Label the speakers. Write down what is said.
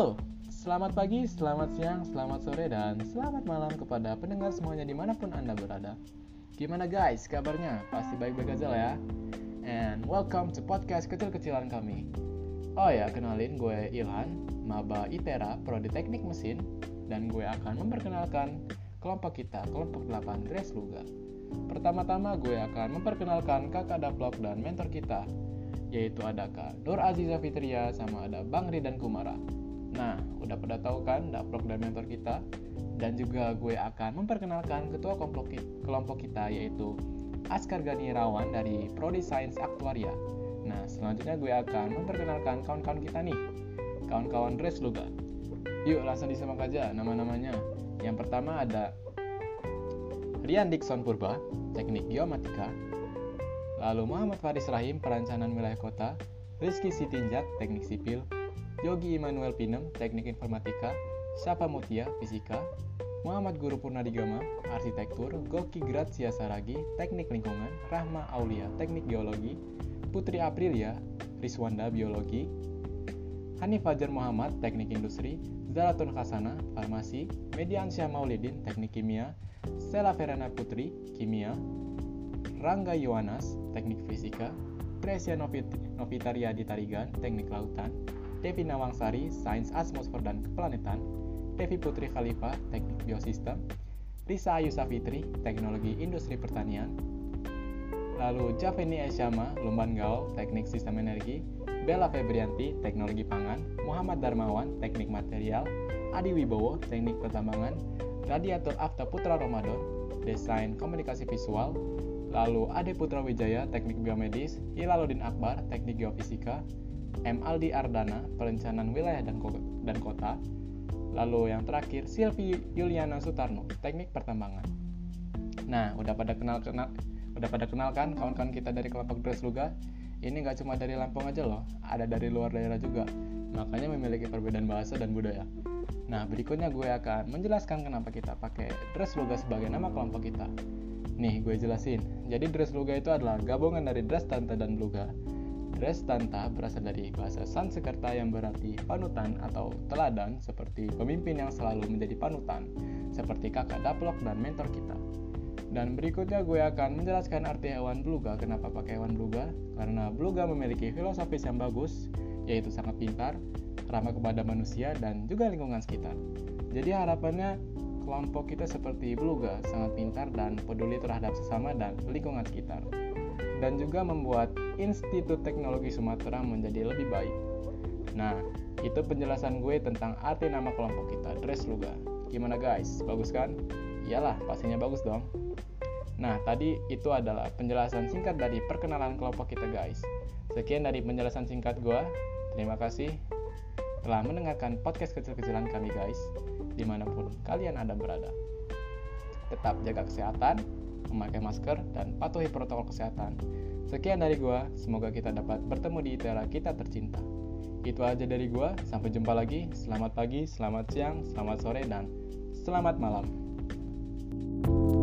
Speaker 1: Halo, selamat pagi, selamat siang, selamat sore, dan selamat malam kepada pendengar semuanya di mana pun Anda berada. Gimana guys, kabarnya? Pasti baik-baik aja lah ya. And welcome to podcast kecil-kecilan kami. Oh ya, kenalin gue Ilhan, maba ITERA, Prodi Teknik Mesin, dan gue akan memperkenalkan kelompok kita, kelompok 8 Dres Luga. Pertama-tama gue akan memperkenalkan kakak daplok dan mentor kita, yaitu ada Kak Nur Aziza Fitria sama ada Bang Ridan Kumara. Nah, udah pada tahu kan daplok dan mentor kita? Dan juga gue akan memperkenalkan ketua kelompok, kita yaitu Askar Gani Rawan dari Prodi Sains Aktuaria. Nah, selanjutnya gue akan memperkenalkan kawan-kawan kita nih, kawan-kawan Dres Luga. Yuk langsung disimak aja nama-namanya. Yang pertama ada Rian Dixon Purba, Teknik Geomatika. Lalu Muhammad Faris Rahim, Perencanaan Wilayah Kota. Rizky Sitinjak, Teknik Sipil. Yogi Immanuel Pinem, Teknik Informatika. Syapa Mutia, Fisika. Muhammad Guru Purnadigama, Arsitektur. Goki Gracia Saragi, Teknik Lingkungan. Rahma Aulia, Teknik Geologi. Putri Aprilia, Riswanda, Biologi. Hanif Fajar Muhammad, Teknik Industri. Zaratun Khasana, Farmasi. Mediansyah Maulidin, Teknik Kimia. Stella Verena Putri, Kimia, Rangga Yohanas, Teknik Fisika, Tresia Novitaria di Tarigan, Teknik Lautan, Devi Nawangsari, Sains Atmosfer dan Keplanetan, Devi Putri Khalifa, Teknik Biosistem, Risa Ayu Safitri, Teknologi Industri Pertanian, lalu Javeni Esyama, Lumban Gaul, Teknik Sistem Energi, Bella Febrianti, Teknologi Pangan, Muhammad Darmawan, Teknik Material, Adi Wibowo, Teknik Pertambangan, Radiator Afta Putra Ramadan, Desain Komunikasi Visual, lalu Ade Putra Wijaya, Teknik Biomedis, Hilaludin Akbar, Teknik Geofisika, M. Aldi Ardana, Perencanaan Wilayah dan, dan Kota, lalu yang terakhir Silvi Yuliana Sutarno, Teknik Pertambangan. Nah, udah pada kenal kenal udah pada kenal kan kawan-kawan kita dari kelompok Dres Luga? Ini nggak cuma dari Lampung aja loh, ada dari luar daerah juga. Makanya memiliki perbedaan bahasa dan budaya. Nah, berikutnya gue akan menjelaskan kenapa kita pakai dress luga sebagai nama kelompok kita. Nih, gue jelasin. Jadi dress luga itu adalah gabungan dari dress tanta dan luga. Dress tanta berasal dari bahasa Sanskerta yang berarti panutan atau teladan seperti pemimpin yang selalu menjadi panutan, seperti kakak daplok dan mentor kita. Dan berikutnya gue akan menjelaskan arti hewan beluga. Kenapa pakai hewan beluga? Karena beluga memiliki filosofis yang bagus, yaitu sangat pintar, ramah kepada manusia dan juga lingkungan sekitar. Jadi harapannya kelompok kita seperti beluga, sangat pintar dan peduli terhadap sesama dan lingkungan sekitar. Dan juga membuat Institut Teknologi Sumatera menjadi lebih baik. Nah, itu penjelasan gue tentang arti nama kelompok kita, Dress Luga. Gimana guys? Bagus kan? Iyalah, pastinya bagus dong. Nah, tadi itu adalah penjelasan singkat dari perkenalan kelompok kita guys. Sekian dari penjelasan singkat gue. Terima kasih telah mendengarkan podcast kecil-kecilan kami guys, di mana pun kalian ada berada. Tetap jaga kesehatan, memakai masker, dan patuhi protokol kesehatan. Sekian dari gua, semoga kita dapat bertemu di daerah kita tercinta. Itu aja dari gua, sampai jumpa lagi. Selamat pagi, selamat siang, selamat sore, dan selamat malam. thank you